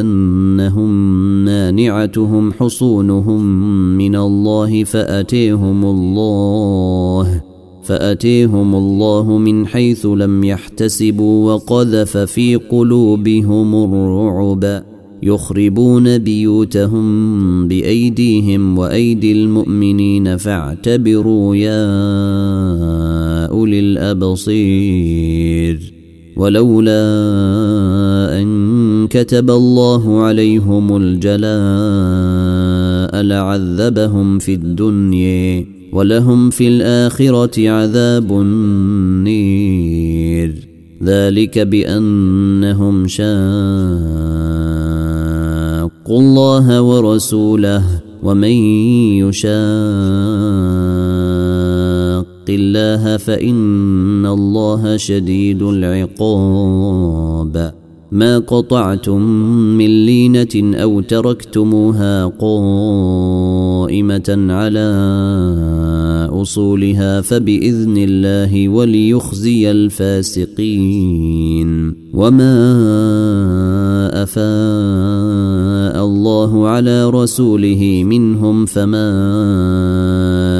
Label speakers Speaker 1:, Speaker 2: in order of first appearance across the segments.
Speaker 1: أنهم مانعتهم حصونهم من الله فأتيهم الله فأتيهم الله من حيث لم يحتسبوا وقذف في قلوبهم الرعب يخربون بيوتهم بأيديهم وأيدي المؤمنين فاعتبروا يا أولي الأبصير ولولا أن كتب الله عليهم الجلاء لعذبهم في الدنيا ولهم في الآخرة عذاب النير ذلك بأنهم شاقوا الله ورسوله ومن يشاق واتق الله فان الله شديد العقاب ما قطعتم من لينه او تركتموها قائمه على اصولها فباذن الله وليخزي الفاسقين وما افاء الله على رسوله منهم فما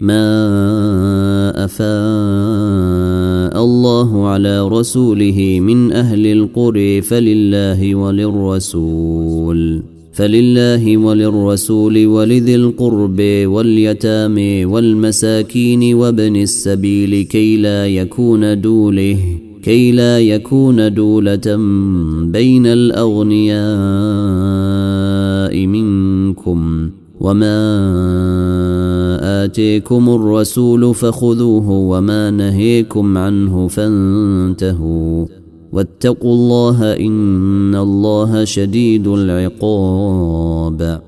Speaker 1: ما افاء الله على رسوله من اهل القرى فلله وللرسول فلله وللرسول ولذي القرب واليتامى والمساكين وابن السبيل كي لا يكون دوله كي لا يكون دولة بين الأغنياء منكم وما آتيكم الرسول فخذوه وما نهيكم عنه فانتهوا واتقوا الله إن الله شديد العقاب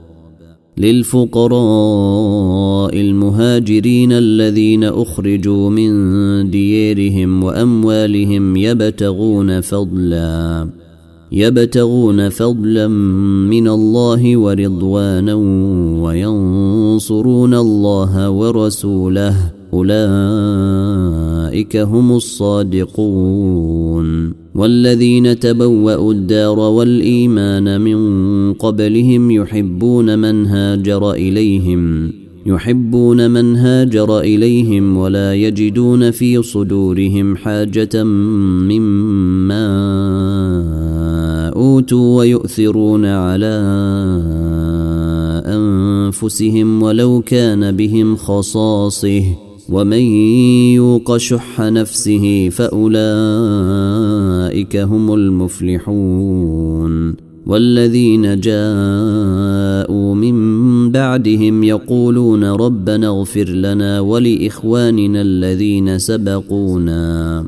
Speaker 1: للفقراء المهاجرين الذين أخرجوا من ديارهم وأموالهم يبتغون فضلاً يبتغون فضلا من الله ورضوانا وينصرون الله ورسوله اولئك هم الصادقون والذين تبوأوا الدار والايمان من قبلهم يحبون من هاجر اليهم يحبون من هاجر اليهم ولا يجدون في صدورهم حاجه مما يموتوا ويؤثرون على أنفسهم ولو كان بهم خصاصه ومن يوق شح نفسه فأولئك هم المفلحون والذين جاءوا من بعدهم يقولون ربنا اغفر لنا ولإخواننا الذين سبقونا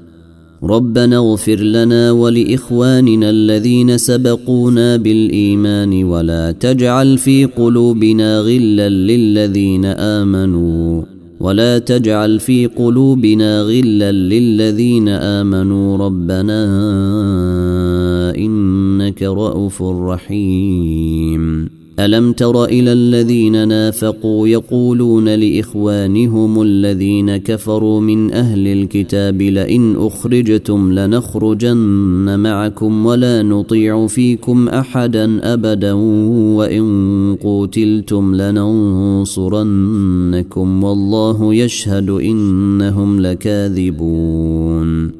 Speaker 1: ربنا اغفر لنا ولاخواننا الذين سبقونا بالايمان ولا تجعل في قلوبنا غلا للذين امنوا ولا تجعل في قلوبنا غلا للذين امنوا ربنا انك رءوف رحيم الم تر الى الذين نافقوا يقولون لاخوانهم الذين كفروا من اهل الكتاب لئن اخرجتم لنخرجن معكم ولا نطيع فيكم احدا ابدا وان قوتلتم لننصرنكم والله يشهد انهم لكاذبون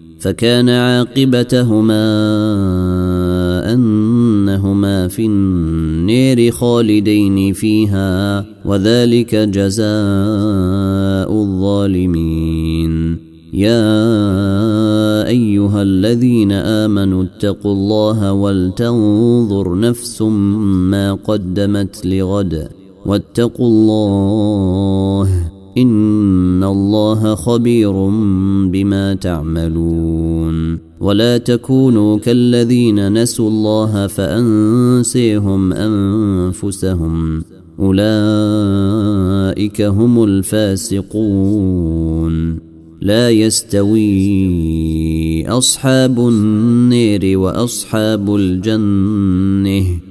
Speaker 1: فكان عاقبتهما انهما في النير خالدين فيها وذلك جزاء الظالمين يا ايها الذين امنوا اتقوا الله ولتنظر نفس ما قدمت لغد واتقوا الله ان الله خبير بما تعملون ولا تكونوا كالذين نسوا الله فانسيهم انفسهم اولئك هم الفاسقون لا يستوي اصحاب النير واصحاب الجنه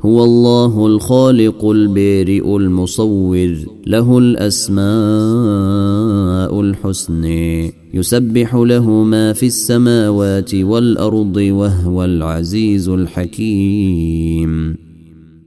Speaker 1: هو الله الخالق البارئ المصور له الاسماء الحسن يسبح له ما في السماوات والارض وهو العزيز الحكيم